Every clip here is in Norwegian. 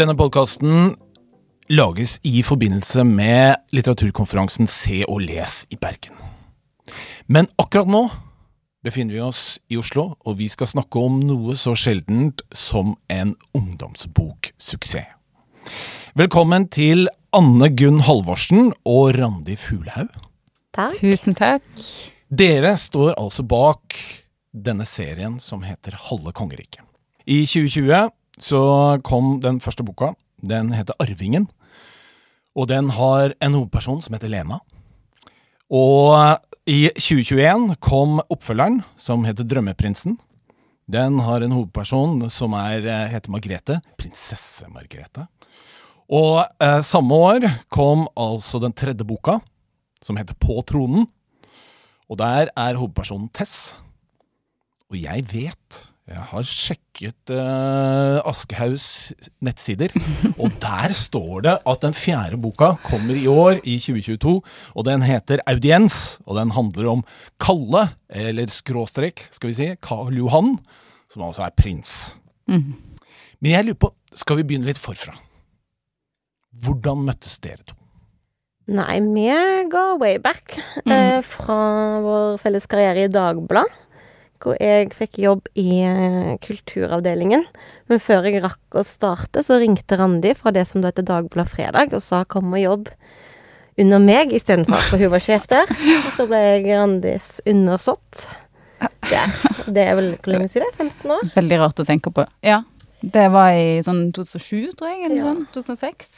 Denne podkasten lages i forbindelse med litteraturkonferansen Se og les i Bergen. Men akkurat nå befinner vi oss i Oslo, og vi skal snakke om noe så sjeldent som en ungdomsboksuksess. Velkommen til Anne Gunn Halvorsen og Randi Fuglehaug. Takk. Tusen takk. Dere står altså bak denne serien som heter Halve kongeriket. I 2020 så kom den første boka. Den heter Arvingen. Og den har en hovedperson som heter Lena. Og i 2021 kom oppfølgeren, som heter Drømmeprinsen. Den har en hovedperson som er, heter Margrethe. Prinsesse Margrethe. Og eh, samme år kom altså den tredje boka, som heter På tronen. Og der er hovedpersonen Tess. Og jeg vet Jeg har sjekket uh, Aschehougs nettsider, og der står det at den fjerde boka kommer i år, i 2022, og den heter Audiens. Og den handler om Kalle, eller skråstrek, skal vi si, Karl Johan, som altså er prins. Mm. Men jeg lurer på, skal vi begynne litt forfra? Hvordan møttes dere to? Nei, vi går way back. Mm. Eh, fra vår felles karriere i Dagbladet. Hvor jeg fikk jobb i eh, kulturavdelingen. Men før jeg rakk å starte, så ringte Randi fra det som da heter Dagbladet Fredag, og sa kom og jobb under meg istedenfor, for hun var sjef der. Og så ble jeg Randis undersått. Der. Det er vel hvor lenge siden? 15 år? Veldig rart å tenke på. Ja. Det var i sånn 2007, tror jeg, eller Ja. sånn. 2006.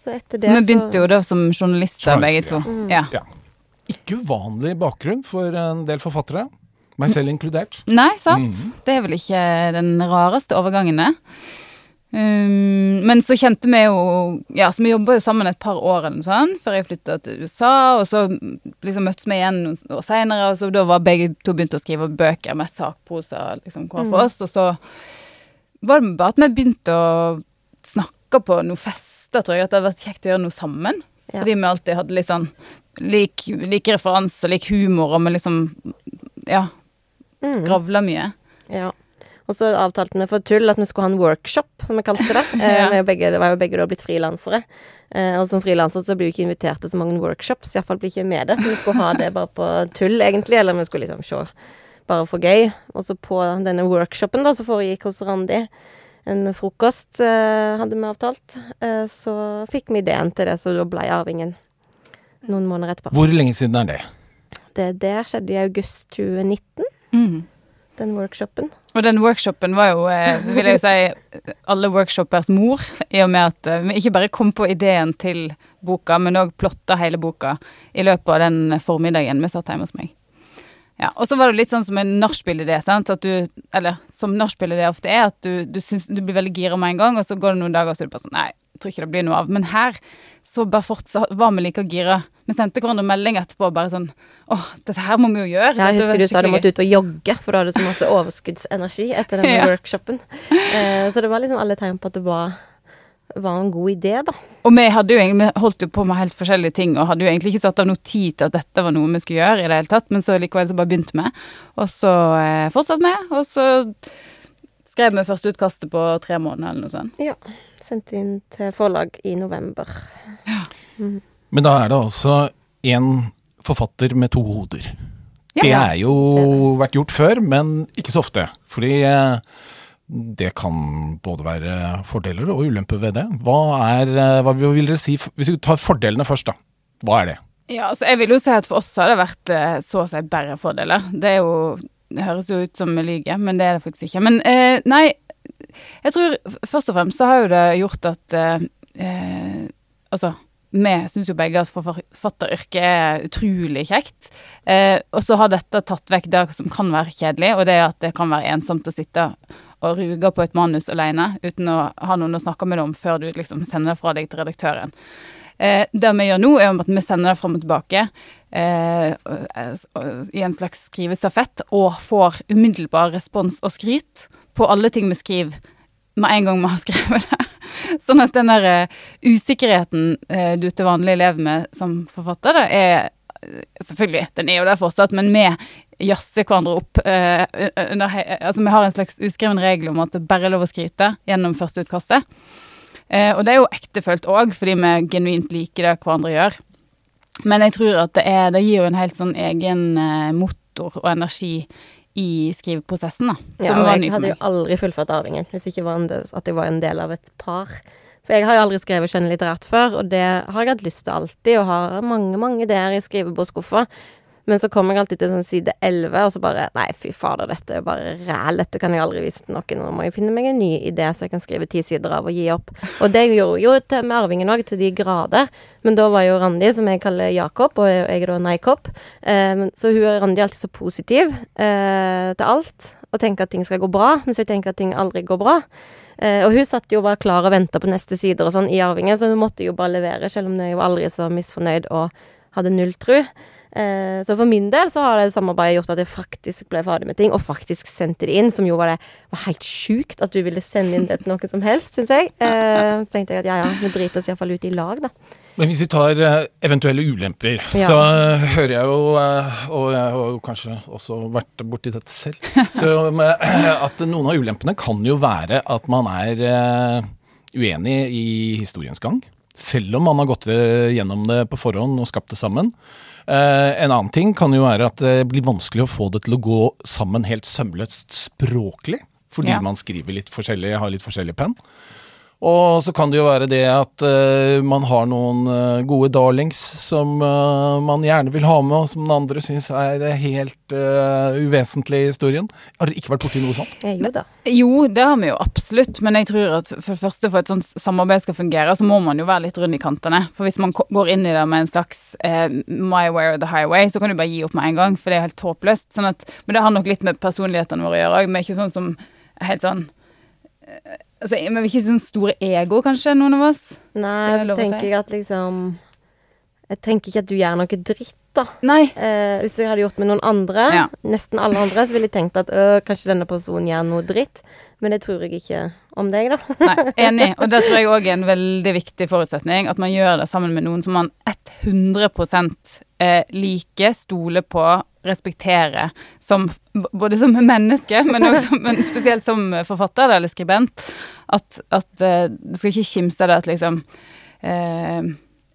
Så etter det Vi begynte jo da som journalister, begge to. Mm. Ja. Ja. Ikke uvanlig bakgrunn for en del forfattere, meg selv inkludert. Nei, sant? Mm. Det er vel ikke den rareste overgangene. Um, men så kjente vi jo Ja, så vi jobba jo sammen et par år eller noe sånt, før jeg flytta til USA, og så liksom møttes vi igjen noen år seinere, og så da var begge to begynt å skrive bøker med sakprosa liksom, hver for Mm. oss, og så var det bare at vi begynte å snakke på noen fester, tror jeg, at det hadde vært kjekt å gjøre noe sammen. Ja. Fordi vi alltid hadde litt sånn lik, lik referanse, lik humor, og vi liksom ja, Mm. skravla mye. Ja. Og så avtalte vi for tull at vi skulle ha en workshop, som vi kalte det. Eh, Ja. vi begge, var jo begge da blitt frilansere. Eh, og som frilanser så blir vi ikke invitert til så mange workshops, iallfall blir ikke med det. Så vi skulle ha det bare på tull, egentlig, eller vi skulle liksom se bare for gøy. Og så på denne workshopen da, som foregikk hos Randi, en frokost eh, hadde vi avtalt, eh, så fikk vi ideen til det, så da ble Arvingen noen måneder etterpå. Hvor lenge siden er det? Det der skjedde i august 2019, Mm. den workshopen. Og den workshopen var jo, eh, vil jeg jo si, alle workshoppers mor, i og med at eh, vi ikke bare kom på ideen til boka, men òg plotta hele boka i løpet av den formiddagen vi satt hjemme hos meg. Ja, Og så var det litt sånn som en nachspiel-idé, sant. At du, eller som nachspiel-idé ofte er, at du, du, syns, du blir veldig gira med en gang, og så går det noen dager, og så er du bare sånn Nei, jeg tror ikke det blir noe av. Men her så bare fortsatt var vi like gira. Vi sendte hverandre melding etterpå, bare sånn Åh, dette her må vi jo gjøre. Ja, jeg husker du sa du måtte ut og jogge, for du hadde så masse overskuddsenergi etter denne Ja. workshopen. Eh, så det var liksom alle tegn på at det var, var en god idé, da. Og vi jo vi holdt jo på med helt forskjellige ting, og hadde jo egentlig ikke satt av noe tid til at dette var noe vi skulle gjøre i det hele tatt, men så likevel så bare begynte vi. Og så eh, fortsatte vi, og så skrev vi førsteutkastet på tre måneder eller noe sånt. Ja. Sendte inn til forlag i november. Men da er det altså en forfatter med to hoder. Ja. Det er jo vært gjort før, men ikke så ofte. Fordi eh, det kan både være fordeler og ulemper ved det. Hva, er, eh, hva vil dere si, hvis vi tar fordelene først, da. Hva er det? Ja, altså jeg vil jo si at for oss har det vært eh, så å si bare fordeler. Det er jo Det høres jo ut som vi lyver, men det er det faktisk ikke. Men eh, nei, jeg tror først og fremst så har jo det gjort at eh, Altså, vi syns jo begge at forfatteryrket er utrolig kjekt. Eh, og så har dette tatt vekk det som kan være kjedelig, og det er at det kan være ensomt å sitte og ruge på et manus alene uten å ha noen å snakke med det om før du liksom sender det fra deg til redaktøren. Eh, det vi gjør nå, er at vi sender det fram og tilbake eh, i en slags skrivestafett, og får umiddelbar respons og skryt på alle ting vi skriver med en gang vi har skrevet det. Sånn at den der eh, usikkerheten eh, du til vanlig lever med som forfatter, da, er Selvfølgelig, den er jo der fortsatt, men vi jazzer hverandre opp. eh, under, altså Vi har en slags uskreven regel om at det bare er lov å skryte gjennom førsteutkastet. Uh, og det er jo ektefølt òg, fordi vi genuint liker det hverandre gjør. Men jeg tror at det, er, det gir jo en helt sånn egen eh, motor og energi i skriveprosessen, da. Som Ja, og jeg hadde jo aldri fullført Arvingen hvis ikke var en del, at jeg var en del av et par. For jeg har jo aldri skrevet skjønnlitterært før, og det har jeg hatt lyst til alltid, og har mange, mange ideer i skrivebordskuffa. Men så kommer jeg alltid til sånn side 11, og så bare Nei, fy fader, dette er bare ræl. Dette kan jeg aldri vise til noen. Nå må jeg finne meg en ny idé så jeg kan skrive ti sider av og gi opp. Og det gjorde jo til, med Arvingen òg, til de grader. Men da var jo Randi, som jeg kaller Jakob, og jeg er da Neikopp. Eh, så hun er Randi er alltid så positiv eh, til alt, og tenker at ting skal gå bra, mens jeg tenker at ting aldri går bra. Eh, og hun satt jo bare klar og venta på neste sider og sånn i Arvingen, så hun måtte jo bare levere, selv om jeg var aldri så misfornøyd og hadde null tru. Eh, så for min del så har det samarbeidet gjort at jeg faktisk ble ferdig med ting, og faktisk sendte det inn, som jo var det var helt sjukt at du ville sende inn det til noen som helst, syns jeg. Eh, så tenkte jeg at ja ja, vi driter oss iallfall ut i lag, da. Men hvis vi tar eh, eventuelle ulemper, Ja. så eh, hører jeg jo, eh, og jeg har kanskje også vært borti dette selv, så at noen av ulempene kan jo være at man er uenig i historiens gang. Selv om man har gått gjennom det på forhånd og skapt det sammen. Eh, en annen ting kan jo være at det blir vanskelig å få det til å gå sammen helt sømløst språklig. Fordi Ja. man skriver litt forskjellig, har litt forskjellig penn. Og så kan det jo være det at uh, man har noen uh, gode darlings som uh, man gjerne vil ha med, og som den andre syns er helt uvesentlig i historien. Har dere ikke vært borti noe sånt? Jo da. Jo, det har vi jo absolutt, men jeg tror at for det første for et sånt samarbeid skal fungere, så må man jo være litt rund i kantene. For hvis man går inn i det med en slags my way or the highway, så kan du bare gi opp med en gang, for det er helt håpløst. Sånn at, men det har nok litt med personlighetene våre å gjøre òg. Vi er ikke sånn som helt sånn Altså, er ikke sånn store ego, kanskje, noen av oss. Nei, så tenker jeg at liksom Jeg tenker ikke at du gjør noe dritt, da. Nei. Eh, hvis jeg hadde gjort med noen andre, Ja. nesten alle andre, så ville jeg tenkt at øh, kanskje denne personen gjør noe dritt. Men det tror jeg ikke om deg, da. Nei, enig. Og det tror jeg òg er en veldig viktig forutsetning. At man gjør det sammen med noen som man 100 eh, liker, stoler på, respekterer. Som, både som menneske, men, som- men spesielt som forfatter eller skribent. At, at eh, du skal ikke kimse av det at liksom eh,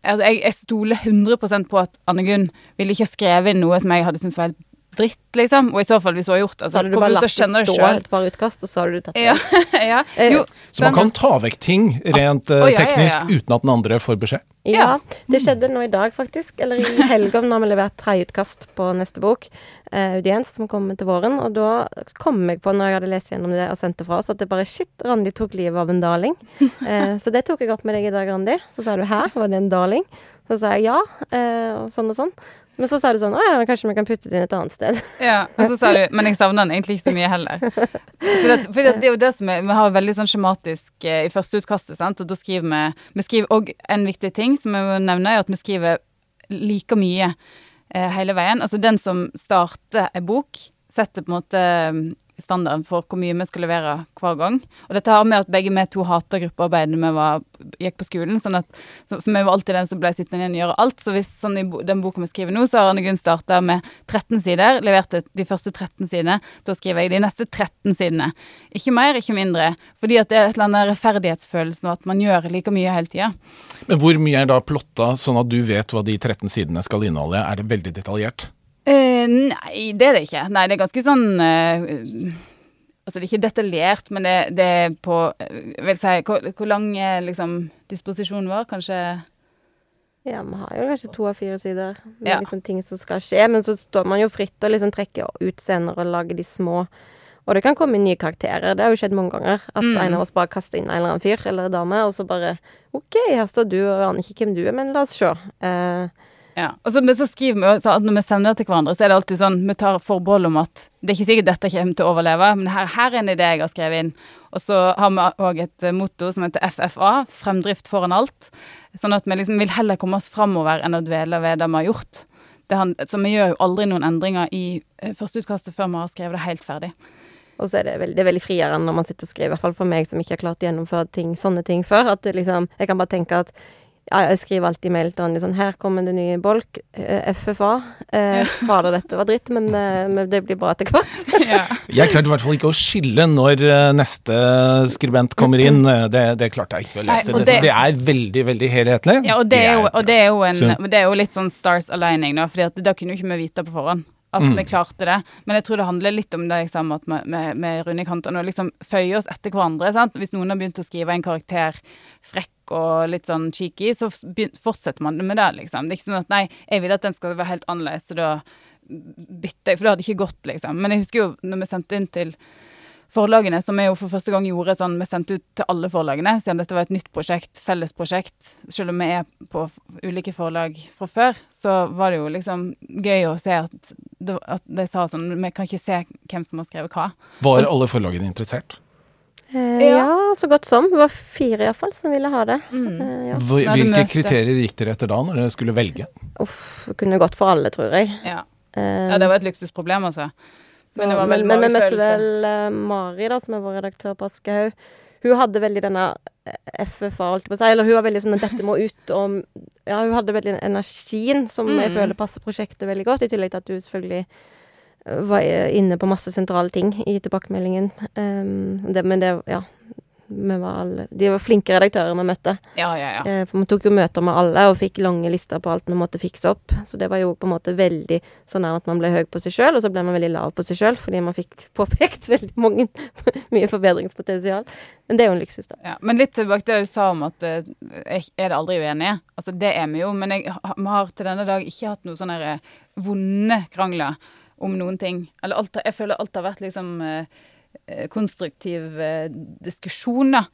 altså, jeg, jeg stoler 100 på at Anne Gunn ville ikke ha skrevet inn noe som jeg hadde syntes var helt dritt, liksom. Og i så fall, hvis hun har gjort det, Så hadde du bare latt det stå selv. et par utkast, og så hadde du tatt det. Ja, ja. Eh, Jo, Så man kan ta vekk ting rent Å, ja, ja, teknisk ja. uten at den andre får beskjed. Ja, det skjedde nå i dag, faktisk. Eller i helga, når vi leverte tredjeutkast på neste bok, uh, 'Audiens', som kommer til våren. Og da kom jeg på, når jeg hadde lest gjennom det og sendt det fra oss, at det bare Shit, Randi tok livet av en darling. Uh, så det tok jeg opp med deg i dag, Randi. Så sa du 'hæ, var det en darling?' Så sa jeg ja, uh, og sånn og sånn. Men så sa du sånn 'å ja, kanskje vi kan putte det inn et annet sted'. Ja, og så sa du Men jeg savner den egentlig ikke så mye heller. For, det, for det, det er jo det som er Vi har veldig sånn skjematisk eh, i førsteutkastet, sant, og da skriver vi Vi skriver òg en viktig ting som jeg må nevne, er at vi skriver like mye eh, hele veien. Altså den som starter en bok, setter på en måte standarden for hvor mye vi skal levere hver gang. Og dette har med at begge vi to hater gruppearbeid da vi var, gikk på skolen. sånn at så For vi var alltid den som ble sittende igjen og gjøre alt. Så hvis sånn i den boka vi skriver nå, så har Anne Gunn starta med 13 sider. Leverte de første 13 sidene. Da skriver jeg de neste 13 sidene. Ikke mer, ikke mindre. Fordi at det er et eller annet rettferdighetsfølelsen og at man gjør like mye hele tida. Men hvor mye er da plotta, sånn at du vet hva de 13 sidene skal inneholde? Er det veldig detaljert? Eh, nei, det er det ikke. Nei, det er ganske sånn uh, Altså, det er ikke detaljert, men det, det er på eh, Vil si Hvor, hvor lang liksom disposisjonen vår? Kanskje Ja, vi har jo kanskje to av fire sider med Ja. liksom ting som skal skje, men så står man jo fritt og liksom trekker ut scener og lager de små. Og det kan komme nye karakterer. Det har jo skjedd mange ganger. At Mm. en av oss bare kaster inn en eller annen fyr eller dame, og så bare OK, her står du, og aner ikke hvem du er, men la oss se. Eh, Ja. Og så, men så skriver vi også så at når vi sender det til hverandre, så er det alltid sånn Vi tar forbehold om at det er ikke sikkert dette kommer til å overleve, men her, her er en idé jeg har skrevet inn. Og så har vi òg et eh, motto som heter FFA, fremdrift foran alt. Sånn at vi liksom vil heller komme oss framover enn å dvele ved det vi har gjort. Det han, så vi gjør jo aldri noen endringer i eh, førsteutkastet før vi har skrevet det helt ferdig. og så er det, veldig, det er veldig friere når man sitter og skriver, i hvert fall for meg som ikke har klart å gjennomføre ting, sånne ting før. At liksom Jeg kan bare tenke at ja, jeg skriver alltid mail til Ronny sånn Her kommer det nye bolk. eh, FFA. Eh, fader, dette var dritt, men, eh, men det blir bra etter hvert. Ja. Jeg klarte i hvert fall ikke å skille når eh, neste skribent kommer inn. Eh, Det, det klarte jeg ikke å lese. Nei, det, det- det er veldig, veldig helhetlig. Ja, og det er jo, og det er jo, en, det er jo litt sånn stars aligning, da, fordi da kunne jo ikke vi vite på forhånd at Mm. vi klarte det. Men jeg tror det handler litt om det jeg sa med, at vi, med, med runde kanter, og liksom føyer oss etter hverandre. sant? Hvis noen har begynt å skrive en karakter frekk og litt sånn cheeky, så fortsetter man med det, liksom. Det er ikke sånn at nei, jeg vil at den skal være helt annerledes, så da bytter jeg, for det hadde ikke gått, liksom. Men jeg husker jo når vi sendte inn til forlagene, som jeg jo for første gang gjorde sånn Vi sendte ut til alle forlagene, siden dette var et nytt prosjekt, felles prosjekt. Selv om vi er på ulike forlag fra før, så var det jo liksom gøy å se at, det, at de sa sånn Vi kan ikke se hvem som har skrevet hva. Var alle forlagene interessert? Eh, Ja. ja, så godt som. Det var fire iallfall som ville ha det. Mm. Eh, ja. Hvilke kriterier gikk dere etter da, når dere skulle velge? Uff, det kunne gått for alle, tror jeg. Ja. Eh, ja, det var et luksusproblem, altså. Så, Men det var men, vel men vi møtte vel eh, Mari, da, som er vår redaktør på Aschehoug. Hun hadde veldig denne eh, FFA, holdt på å si. Eller hun var veldig sånn at dette må ut om Ja, hun hadde veldig energien som jeg Mm. føler passer prosjektet veldig godt. I tillegg til at du selvfølgelig var inne på masse sentrale ting i tilbakemeldingen. Um, det, men det Ja. Var alle De var flinke redaktører vi møtte. Ja, ja, ja. Eh, For vi tok jo møter med alle og fikk lange lister på alt vi måtte fikse opp. Så det var jo på en måte veldig sånn at man ble høy på seg sjøl, og så ble man veldig lav på seg sjøl fordi man fikk påpekt veldig mange mye forbedringspotensial. Men det er jo en luksus, da. Ja, men litt tilbake til det du sa om at eh, jeg er det aldri uenige. Altså, det er vi jo, men vi har til denne dag ikke hatt noen sånne eh, vonde krangler om noen ting. Eller alt, jeg føler alt har vært liksom eh, eh, konstruktiv eh, diskusjon, da.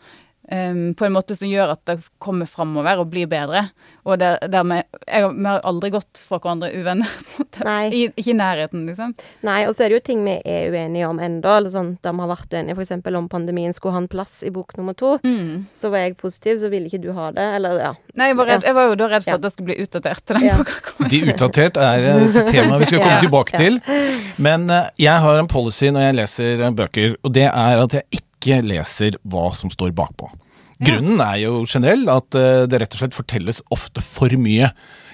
Em, på en måte som gjør at det kommer framover og blir bedre. Og der, dermed jeg, vi har aldri gått fra hverandre uvenner. på en måte. I, ikke i nærheten, liksom. Nei, og så er det jo ting vi er uenige om ennå, eller sånn der vi har vært uenige, f.eks. om pandemien skulle ha en plass i bok nummer to. Mm. Så var jeg positiv, så ville ikke du ha det, eller ja. Nei, jeg var, redd, jeg var jo da redd for Ja. at det skulle bli utdatert til den Ja. De utdatert er et tema vi skal komme Ja. tilbake til. Men eh, jeg har en policy når jeg leser eh, bøker, og det er at jeg ikke leser hva som står bakpå. Grunnen er jo generell, at eh, det rett og slett fortelles ofte for mye.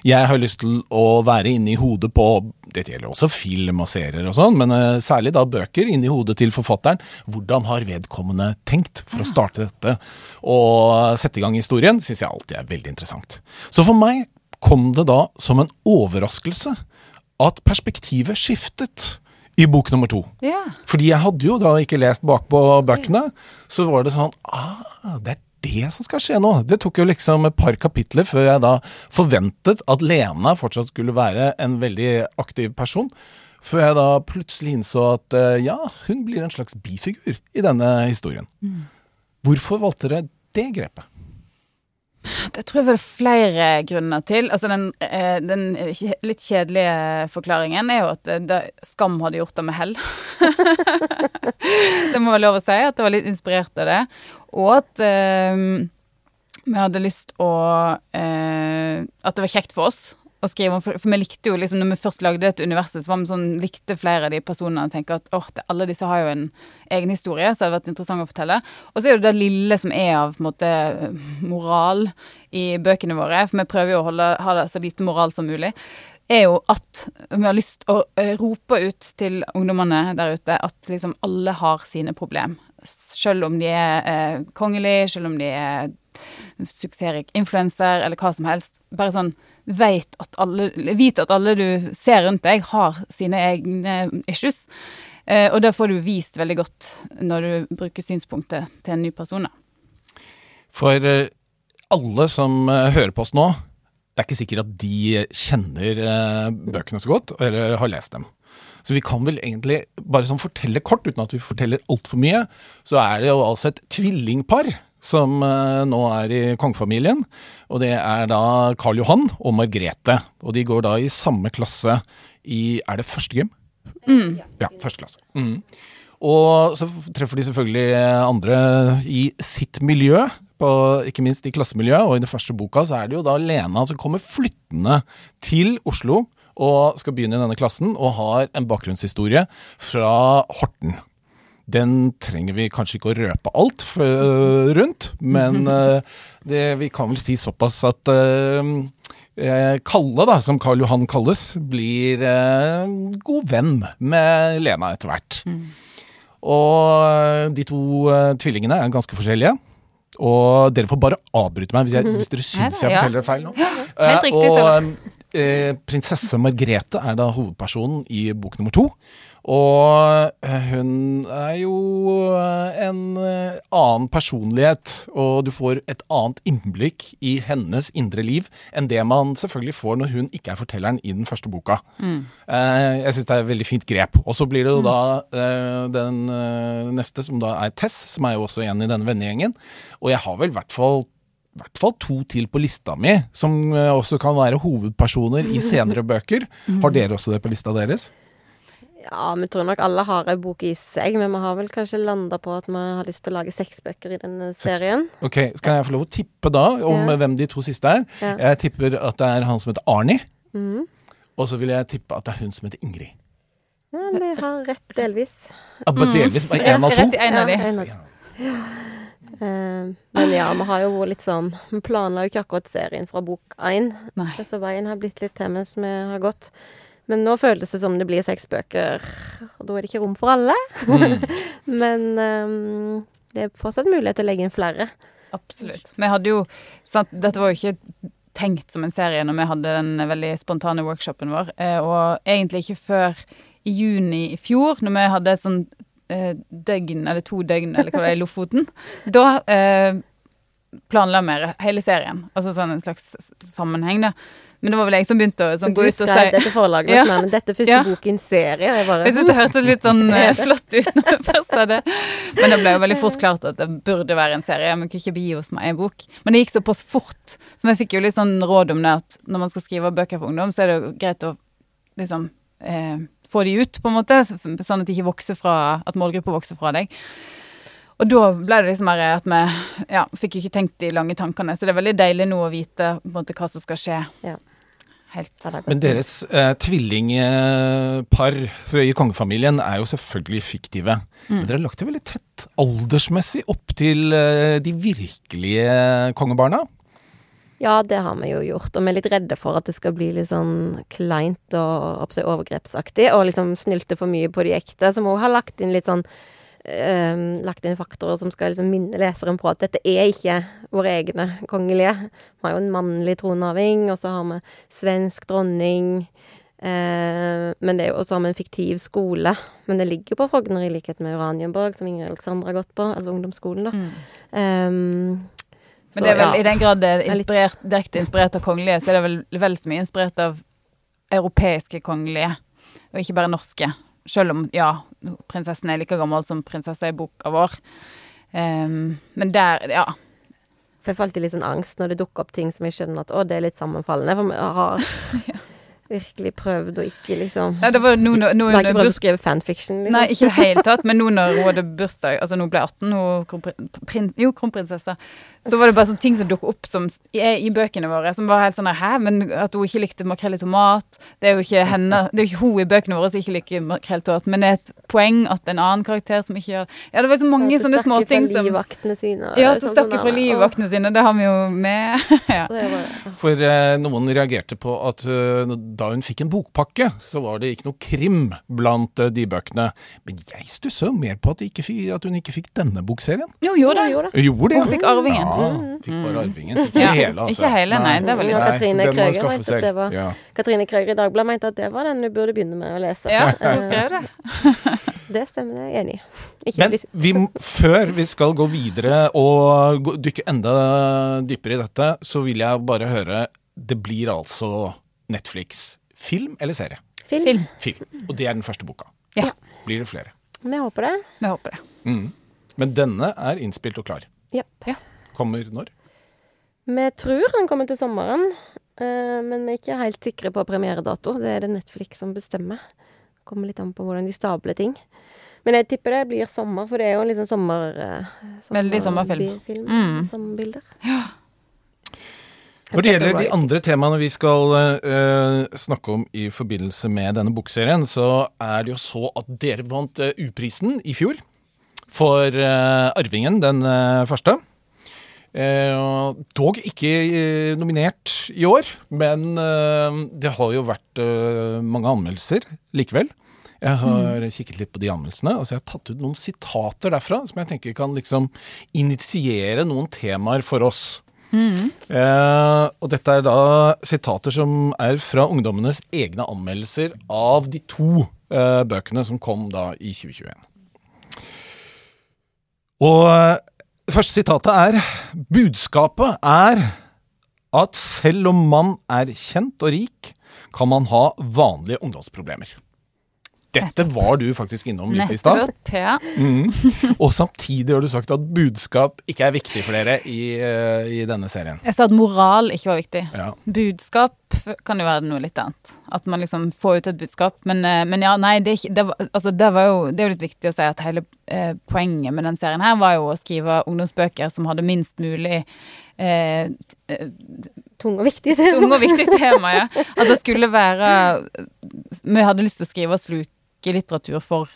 Jeg har lyst til å være inni hodet på Dette gjelder også film og serier og sånn, men eh, særlig da bøker inni hodet til forfatteren. Hvordan har vedkommende tenkt for å starte dette og sette i gang historien? Syns jeg alltid er veldig interessant. Så for meg kom det da som en overraskelse at perspektivet skiftet i bok nummer to. Ja. Fordi jeg hadde jo da ikke lest bakpå bøkene, så var det sånn ah, det er det som skal skje nå. Det tok jo liksom et par kapitler før jeg da forventet at Lena fortsatt skulle være en veldig aktiv person. Før jeg da plutselig innså at eh, ja, hun blir en slags bifigur i denne historien. Hvorfor valgte dere det grepet? Det tror jeg var flere grunner til. Altså den, eh, den litt kjedelige forklaringen er jo at eh, det, Skam hadde gjort det med hell. det må være lov å si, at det var litt inspirert av det. Og at eh, vi hadde lyst å eh, At det var kjekt for oss å skrive om, for, vi likte jo liksom, når vi først lagde dette universet, så var vi sånn, likte flere av de personene og tenker at åh, alle disse har jo en egen historie, så det hadde vært interessant å fortelle. Og så er det det lille som er av på en måte moral i bøkene våre, for vi prøver jo å holde, ha det så lite moral som mulig, er jo at vi har lyst å eh, rope ut til ungdommene der ute at liksom alle har sine problem. Selv om de er eh, kongelige, selv om de er suksessrik influenser eller hva som helst. Bare sånn vet at alle, Vit at alle du ser rundt deg, har sine egne issues. Eh, og det får du vist veldig godt når du bruker synspunktet til en ny person. For eh, alle som eh, hører på oss nå, det er ikke sikkert at de kjenner eh, bøkene så godt, eller har lest dem. Så vi kan vel egentlig bare sånn fortelle kort, uten at vi forteller altfor mye, så er det jo altså et tvillingpar som eh, nå er i kongefamilien. Og det er da Karl Johan og Margrethe. Og de går da i samme klasse i Er det første gym? Ja, første klasse. Mm. Og så treffer de selvfølgelig andre i sitt miljø, på, ikke minst i klassemiljøet. Og i den første boka så er det jo da Lena som kommer flyttende til Oslo og skal begynne i denne klassen, og har en bakgrunnshistorie fra Horten. Den trenger vi kanskje ikke å røpe alt for, rundt, men eh, det, vi kan vel si såpass at eh, eh, Kalle, da, som Karl Johan kalles, blir eh, god venn med Lena etter hvert. Og de to eh, tvillingene er ganske forskjellige. Og dere får bare avbryte meg hvis, jeg, hvis dere syns jeg forteller det feil nå. helt Eh, riktig, og eh, prinsesse Margrethe er da hovedpersonen i bok nummer to. Og eh, hun er jo eh, en annen personlighet, og du får et annet innblikk i hennes indre liv enn det man selvfølgelig får når hun ikke er fortelleren i den første boka. Mm. jeg syns det er et veldig fint grep. Og så blir det jo da eh, den neste, som da er Tess, som er jo også en i denne vennegjengen. Og jeg har vel i hvert fall i hvert fall to til på lista mi, som eh, også kan være hovedpersoner i senere bøker. Har dere også det på lista deres? Ja, vi tror nok alle har ei bok i seg, men vi har vel kanskje landa på at vi har lyst til å lage seks bøker i denne serien. Ok, Skal jeg få lov å tippe da om Ja. hvem de to siste er? Ja. Jeg tipper at det er han som heter Arnie. Mm. Og så vil jeg tippe at det er hun som heter Ingrid. Ja, vi har rett delvis. Ja, bare delvis, bare En av to. Rett i en av de. Ja, en av de. Eh, men ja, vi har jo vært litt sånn Vi planla jo ikke akkurat serien fra bok én. Så veien har blitt litt til mens vi har gått. Men nå føles det som det blir seks bøker, og da er det ikke rom for alle. Men eh, det er fortsatt mulighet til å legge inn flere. Absolutt. Vi hadde jo sant, Dette var jo ikke tenkt som en serie når vi hadde den veldig spontane workshopen vår. Eh, og egentlig ikke før i juni i fjor, når vi hadde et sånn døgn, eller to døgn, eller hva det er, i Lofoten. Da eh, planla vi hele serien. Altså sånn en slags sammenheng, da. Men det var vel jeg som begynte å sånn, gå ut og si si skrev dette forlaget, Ja. men dette er første Ja. bok i en serie. Jeg bare, Jeg syns det hørtes litt sånn eh, flott ut når jeg først sa det. Men det ble jo veldig fort klart at det burde være en serie. Vi kunne ikke begi oss med en bok. Men det gikk såpass fort. For vi fikk jo litt sånn råd om det at når man skal skrive bøker for ungdom, så er det jo greit å liksom eh, få de ut, på en måte. Sånn at de ikke vokser fra At målgruppa vokser fra deg. Og da ble det liksom at vi ja, fikk ikke tenkt de lange tankene. Så det er veldig deilig nå å vite på en måte hva som skal skje. Ja. Men deres eh, tvillingpar fra- i kongefamilien er jo selvfølgelig fiktive. Men dere har lagt det veldig tett aldersmessig opp til eh, de virkelige kongebarna. Ja, det har vi jo gjort, og vi er litt redde for at det skal bli litt sånn kleint og oppsett, overgrepsaktig, og liksom snylte for mye på de ekte. Så må har ha lagt inn litt sånn eh, Lagt inn faktorer som skal liksom minne leseren på at dette er ikke våre egne kongelige. Vi har jo en mannlig tronarving, og så har vi svensk dronning. Eh, men det er jo også har vi en fiktiv skole. Men det ligger jo på Frogner i likhet med Uranienborg, som Ingrid Alexandra har gått på, altså ungdomsskolen, da. Um, Men det er vel ja. i den grad det er er inspirert, direkte inspirert av kongelige, så er det vel vel så mye inspirert av europeiske kongelige, og ikke bare norske. Selv om, ja, prinsessen er like gammel som prinsessa i boka vår. Um, men der, ja. For jeg får alltid litt sånn angst når det dukker opp ting som jeg skjønner at å, det er litt sammenfallende. For vi har virkelig prøvd å ikke liksom Nei, det var nå, nå, nå har ikke prøvd å skrive fanfiction, liksom. Nei, ikke i det hele tatt, men nå når hun hadde bursdag, altså nå ble 18, hun kronprin, prin, jo, kronprinsesse, så var det bare sånne ting som dukket opp som i, i bøkene våre, som var helt sånn hæ, men at hun ikke likte makrell i tomat, det er jo ikke henne, det er jo ikke hun i bøkene våre som ikke liker makrell i tomat, men det er et poeng at en annen karakter som ikke gjør, ja, det var så mange At du sånne snakker småting fra livvaktene sine. ja, du at hun sånn snakker fra livvaktene sine, det har vi jo med, ja. For eh, noen reagerte på at uh, da hun fikk en bokpakke, så var det ikke noe krim blant uh, de bøkene. Men jeg stusser jo mer på at, ikke fikk, at hun ikke fikk denne bokserien. Jo. Hun gjorde det, Hun fikk arvingen. Ja, fikk bare arvingen. Ikke Ja, hele, altså. ikke hele, nei, det er veldig Ja, Katrine Krøger mente at det var- Ja. Katrine Krøger i Dagbladet mente at det var den du burde begynne med å lese. Ja, hun Eh, skrev det. Det stemmer, jeg er enig i. Ikke Men vi, før vi skal gå videre og dykke enda dypere i dette, så vil jeg bare høre Det blir altså Netflix. Film eller serie? film. Film. Film. Og det er den første boka. Ja. Blir det flere? Vi håper det. Vi håper det. Mm. Men denne er innspilt og klar. Japp. Kommer når? Vi tror den kommer til sommeren, eh, men vi er ikke helt sikre på premieredato. Det er det Netflix som bestemmer. Kommer litt an på hvordan de stabler ting. Men jeg tipper det blir sommer, for det er jo en liksom sommer... sommer Veldig sommerfilm. film, Mm. Sommerbilder. Når det gjelder de andre temaene vi skal uh, snakke om i forbindelse med denne bokserien, så er det jo så at dere vant uh, U-prisen i fjor. for uh, Arvingen, den eh, første. Eh, dog ikke eh, nominert i år, men eh, det har jo vært mange anmeldelser likevel. Jeg har kikket litt på de anmeldelsene, og så har jeg tatt ut noen sitater derfra som jeg tenker kan liksom initiere noen temaer for oss. Eh, og dette er da sitater som er fra ungdommenes egne anmeldelser av de to eh, bøkene som kom da i 2021. Og første sitatet er Budskapet er at selv om man er kjent og rik, kan man ha vanlige ungdomsproblemer. Dette var du faktisk innom litt i stad. Ja. Mm. Og samtidig har du sagt at budskap ikke er viktig for dere i, eh, i denne serien. Jeg sa at moral ikke var viktig. Ja. Budskap kan jo være noe litt annet. At man liksom får ut et budskap. Men, eh, men ja, nei, det, det, var, altså, det, var jo, det er jo litt viktig å si at hele eh, poenget med den serien her var jo å skrive ungdomsbøker som hadde minst mulig eh, Tung og viktig. tema. Tung og viktig tema, ja. At det skulle være Vi hadde lyst til å skrive slukelitteratur for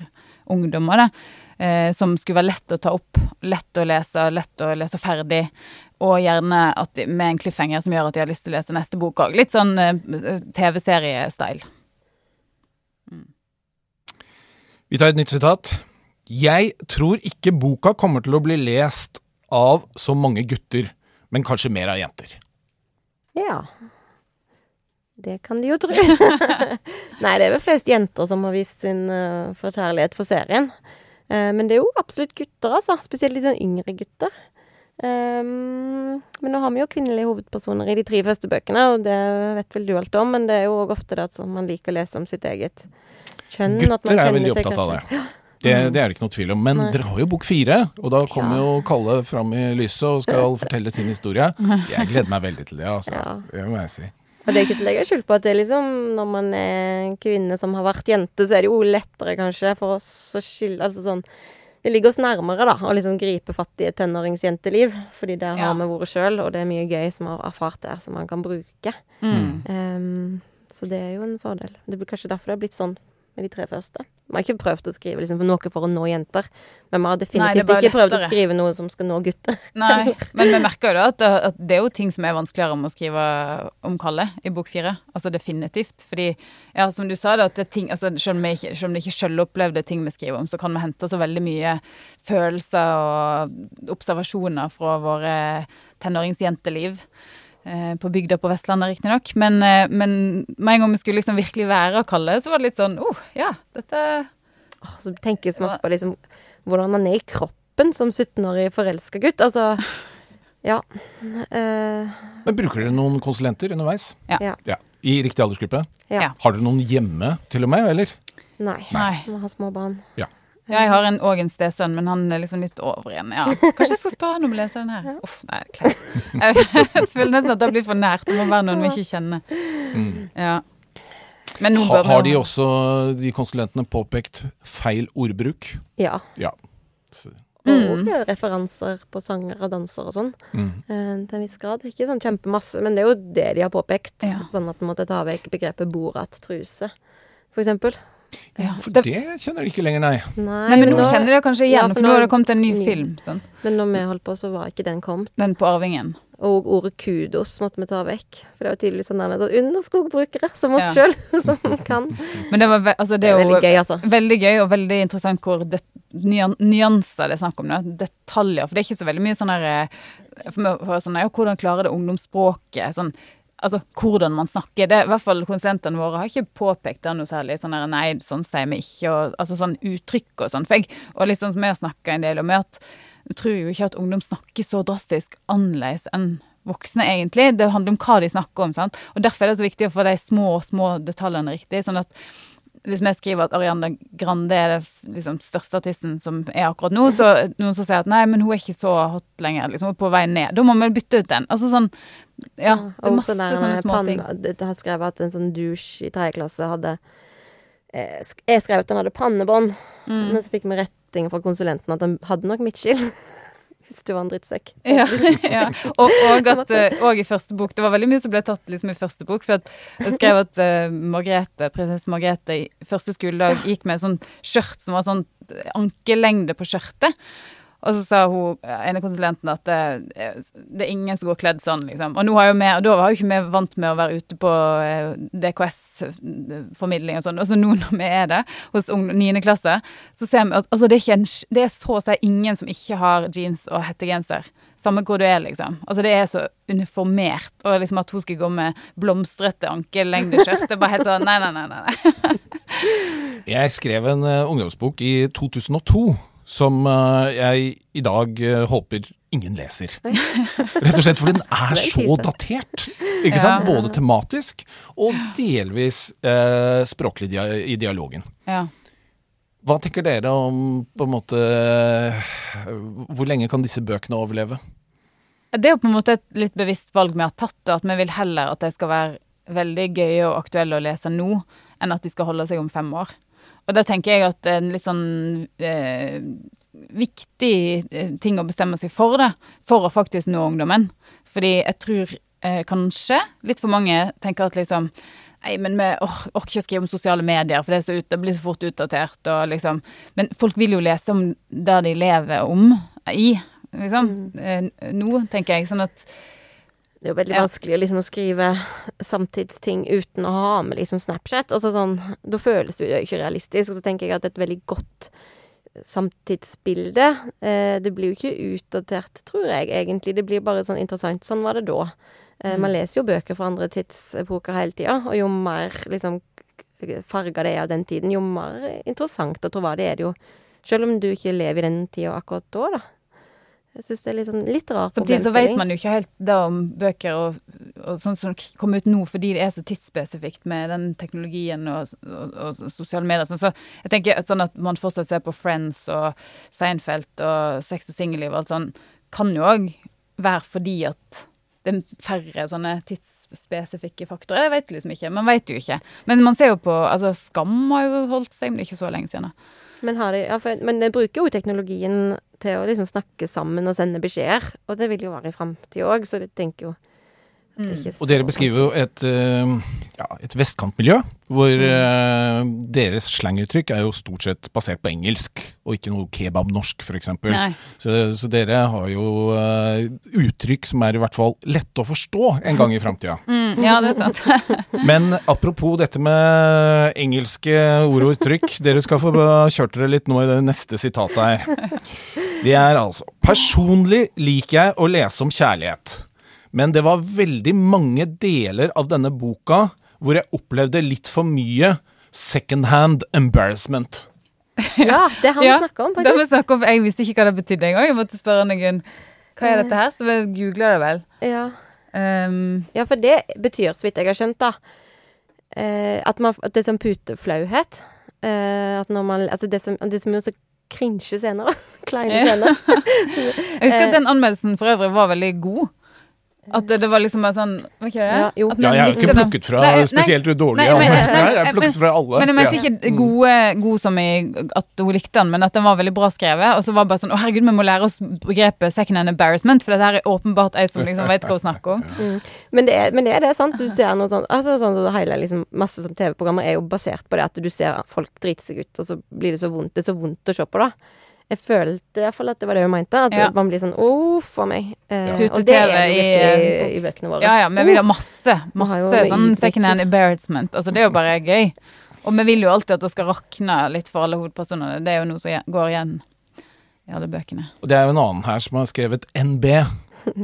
ungdommer, da. Eh, som skulle være lett å ta opp, lett å lese, lett å lese ferdig. Og gjerne at de, med en cliffhanger som gjør at de har lyst til å lese neste bok òg. Litt sånn eh, TV-seriestyle. Vi tar et nytt sitat. Jeg tror ikke boka kommer til å bli lest av så mange gutter, men kanskje mer av jenter. Ja. Det kan de jo tro. Nei, det er vel flest jenter som har vist sin uh, forkjærlighet for serien. Uh, men det er jo absolutt gutter, altså. Spesielt litt sånn yngre gutter. Um, men nå har vi jo kvinnelige hovedpersoner i de tre første bøkene, og det vet vel du alt om, men det er jo òg ofte det at man liker å lese om sitt eget kjønn. Gutter er veldig opptatt av det. Det, det er det ikke noe tvil om. Men Nei. dere har jo bok fire, og da kommer Ja. jo Kalle fram i lyset og skal fortelle sin historie. Jeg gleder meg veldig til det, altså. Ja. Det må jeg si. Og det er ikke til å legge skjul på at det liksom Når man er kvinne som har vært jente, så er det jo lettere kanskje for oss å skille Altså sånn Det ligger oss nærmere, da, å liksom gripe fatt i et tenåringsjenteliv. Fordi der Ja. har vi vært sjøl, og det er mye gøy som vi har erfart der, som man kan bruke. Mm. Um, så det er jo en fordel. Det blir kanskje derfor det har blitt sånn med de tre første. Vi har ikke prøvd å skrive liksom, noe for å nå jenter, men vi har definitivt Nei, ikke prøvd å skrive noe som skal nå gutter. Nei, men vi merker jo da at, at det er jo ting som er vanskeligere om å skrive om Kalle i bok fire. Altså definitivt. Fordi, ja, som du sa, da, at det er ting, altså, selv, om ikke, selv om det ikke selvopplevde ting vi skriver om, så kan vi hente så veldig mye følelser og observasjoner fra våre tenåringsjenteliv. Eh, på bygda på Vestlandet, riktignok. Men, eh, men med en gang vi skulle liksom virkelig være og Kalle, så var det litt sånn oh, ja, dette oh, så tenkes masse på liksom hvordan man er i kroppen som 17-årig forelska gutt. Altså Ja. Uh, Men bruker dere noen konsulenter underveis? Ja. Ja. Ja. I riktig aldersgruppe? ja. Ja. Har dere noen hjemme, til og med, eller? Nei. Nei. Vi har små barn. Ja, jeg har en, og en stesønn, men han er liksom litt over igjen. Ja. Kanskje jeg skal spørre han om å lese den her. Uff, nei, det kleint. Jeg, jeg føler nesten at det blir for nært. Det må være noen vi ikke kjenner. Mm. Ja. Ha, bør har de også, de konsulentene, påpekt feil ordbruk? Ja. Ja. Mm. Og referanser på sanger og danser og sånn. mm. eh, til en viss grad. Ikke sånn kjempemasse, men det er jo det de har påpekt. Ja. Sånn at man måtte ta vekk begrepet borat-truse, for eksempel. Ja. For det, det kjenner du ikke lenger, nei. Nei, Nei, men nå nå kjenner de det kanskje Ja, igjen, for for nå har det kommet en ny ny- film. Sånn. Men når vi holdt på, så var ikke den kommet. Den på Arvingen. Og ordet kudos måtte vi ta vekk. For det var tydeligvis sånn der underskogbrukere som oss Ja. sjøl, som kan. Men det, var ve altså, Det det er veldig gøy, altså. veldig gøy og veldig interessant hvor det, nyan, nyanser det er snakk om. Det. Detaljer. For det er ikke så veldig mye sånn her eh, for meg- for sånn, ja, Hvordan klarer det ungdomsspråket? Sånn, altså hvordan man snakker. Det, I hvert fall konsulentene våre har ikke påpekt det noe særlig. Sånn der, nei, sånn sier vi ikke. Og, altså sånn uttrykk og sånn. For jeg, og liksom som jeg har snakka en del om, at jeg tror jo ikke at ungdom snakker så drastisk annerledes enn voksne, egentlig. Det handler om hva de snakker om. sant? Og Derfor er det så viktig å få de små, små detaljene riktig. sånn at hvis vi skriver at Ariana Grande er den liksom, største artisten som er akkurat nå, så noen som sier at nei, men hun er ikke så hot lenger, liksom, hun er på vei ned. Da må vi bytte ut den. Altså sånn Ja, det er masse der, sånne eh, småting. det har skrevet at en sånn douche i tredje klasse hadde eh, Jeg skrev at han hadde pannebånd, Mm. men så fikk vi retting fra konsulenten at han hadde nok midtskill. hvis du var en drittsekk. Ja, ja. Og, og at eh, og i første bok Det var veldig mye som ble tatt liksom i første bok. For at jeg skrev at uh, Margrethe, prinsesse Margrethe i første skoledag gikk med sånn skjørt som var sånn ankelengde på skjørtet. Og så sa hun ene konsulenten at det, det er ingen som går kledd sånn, liksom. Og vi, og da var jo ikke vi vant med å være ute på eh, DKS-formidling og sånn. Og så nå når vi er det hos ung- 9. klasse, så ser vi at altså, det, er en, det er så å si ingen som ikke har jeans og hettegenser. Samme hvor du er, liksom. Altså Det er så uniformert. Og liksom at hun skulle gå med blomstrete ankellengdeskjørt, det er bare helt sånn nei, nei. nei. nei. Jeg skrev en eh, ungdomsbok i 2002 som eh, jeg i dag eh, håper ingen leser. Rett og slett fordi den er så datert. Ikke sant? Både tematisk og delvis eh, språklig dia i dialogen. Ja. Hva tenker dere om på en måte Hvor lenge kan disse bøkene overleve? Det er jo på en måte et litt bevisst valg vi har tatt, og at vi vil heller at de skal være veldig gøye og aktuelle å lese nå, enn at de skal holde seg om fem år. Og da tenker jeg at det en litt sånn eh, viktig eh, ting å bestemme seg for det, for å faktisk nå ungdommen. Fordi jeg tror eh, kanskje litt for mange tenker at liksom Nei, men vi orker ikke å skrive om sosiale medier, for det, så ut, det blir så fort utdatert. Og liksom. Men folk vil jo lese om det de lever om i, liksom. Mm. nå, tenker jeg. Sånn at Det er jo veldig Ja. vanskelig liksom, å skrive samtidsting uten å ha med liksom Snapchat. Altså sånn, Da føles det jo ikke realistisk. Og så tenker jeg at et veldig godt samtidsbilde eh, Det blir jo ikke utdatert, tror jeg egentlig. Det blir bare sånn interessant. Sånn var det da. Eh, man leser jo bøker fra andre tidsepoker hele tida, og jo mer liksom farga det er av den tiden, jo mer interessant og troverdig er det jo. Selv om du ikke lever i den tida akkurat da, da. Jeg syns det er litt, sånn, litt rar Samtidig så vet man jo ikke helt det om bøker og, og sånn som kommer ut nå, fordi det er så tidsspesifikt med den teknologien og, og, og sosiale medier. Sånn, så jeg tenker sånn at man fortsatt ser på Friends og Seinfeld og Sex og singelliv og alt sånn, kan jo òg være fordi at det er færre sånne tidsspesifikke faktorer. Jeg vet liksom ikke. Man vet jo ikke. Men man ser jo på Altså, Skam har jo holdt seg, men ikke så lenge siden. da. Men, de, ja, for, men de bruker jo teknologien til å liksom snakke sammen og sende beskjeder. Og det vil jo være i framtida òg, så jeg tenker jo Og dere beskriver jo et, eh, ja, et vestkantmiljø, hvor mm. deres slanguttrykk er jo stort sett basert på engelsk, og ikke noe kebabnorsk, f.eks. Så, så dere har jo uh, uttrykk som er i hvert fall lette å forstå en gang i framtida. Mm, ja, det er sant. Men apropos dette med engelske ord og uttrykk. Dere skal få kjørt dere litt nå i det neste sitatet her. Det er altså Personlig liker jeg å lese om kjærlighet. Men det var veldig mange deler av denne boka hvor jeg opplevde litt for mye second hand embarrassment. Ja, det har vi Ja, snakka om, det må vi faktisk. snakke om, Jeg visste ikke hva det betydde engang. Jeg måtte spørre Gunn hva er dette her, så vi googla det vel. Ja. Um, ja, for det betyr, så vidt jeg har skjønt, da, eh, at, man, at det er sånn puteflauhet. Eh, at når man Altså, det som, det som er så cringe senere. Kleine scener. jeg husker at den anmeldelsen for øvrig var veldig god. At det, det var liksom bare sånn Var ikke det? Ja, jo. At Ja, jeg har jo ikke plukket fra Nei, nei, spesielt dårlige nei, men- anmeldelser. Jeg nei, har plukket fra alle. Men jeg mente Ja. ikke gode, god som i at hun likte den, men at den var veldig bra skrevet. Og så var det bare sånn Å, herregud, vi må lære oss begrepet second hand embarrassment, for dette her er åpenbart ei som liksom vet hva hun snakker om. Men det, er, men det er det, sant? Du ser noe sånn altså sånn så hele liksom, Masse sånn TV-programmer er jo basert på det at du ser folk drite seg ut, og så blir det så vondt. Det er så vondt å se på, da. Jeg følte i hvert fall at det var det hun mente. At Ja. man blir sånn uff a meg. Eh, ja. og det er det i- i, bøkene våre. Ja ja, vi vil ha masse. Masse sånn second hand embarrassment. Altså, det er jo bare gøy. Og vi vil jo alltid at det skal rakne litt for alle hovedpersonene. Det er jo noe som går igjen i alle bøkene. Og det er jo en annen her som har skrevet NB.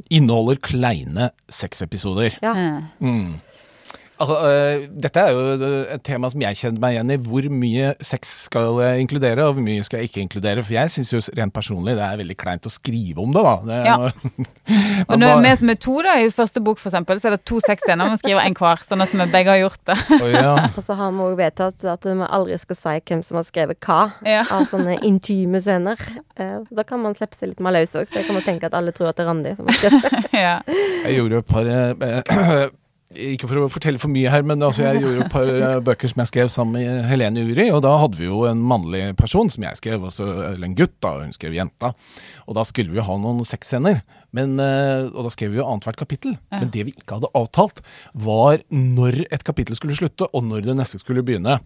Inneholder kleine sexepisoder. Ja. Eh. Mm. Altså, øh, dette er jo et tema som jeg kjenner meg igjen i. Hvor mye sex skal jeg inkludere, og hvor mye skal jeg ikke inkludere? For jeg syns jo rent personlig det er veldig kleint å skrive om det, da. Det, Ja. Og når bare- vi som er to, da, i første bok for eksempel, så er det to sexscener. Vi skriver en hver, sånn at vi begge har gjort det. oh, ja. Og så har vi òg vedtatt at vi aldri skal si hvem som har skrevet hva Ja. av sånne intime scener. Eh, da kan man slippe seg litt mer løs òg, for jeg kan å tenke at alle tror at det er Randi som har skrevet det. ja. Jeg gjorde et par eh, ikke for å fortelle for mye her, men altså jeg gjorde et par eh, bøker som jeg skrev sammen med Helene Uri, og da hadde vi jo en mannlig person som jeg skrev, eller en gutt, da, og hun skrev jenta. Og da skulle vi ha noen sexscener. Men, eh, og da skrev vi jo annethvert kapittel. Ja. Men det vi ikke hadde avtalt, var når et kapittel skulle slutte, og når det neste skulle begynne.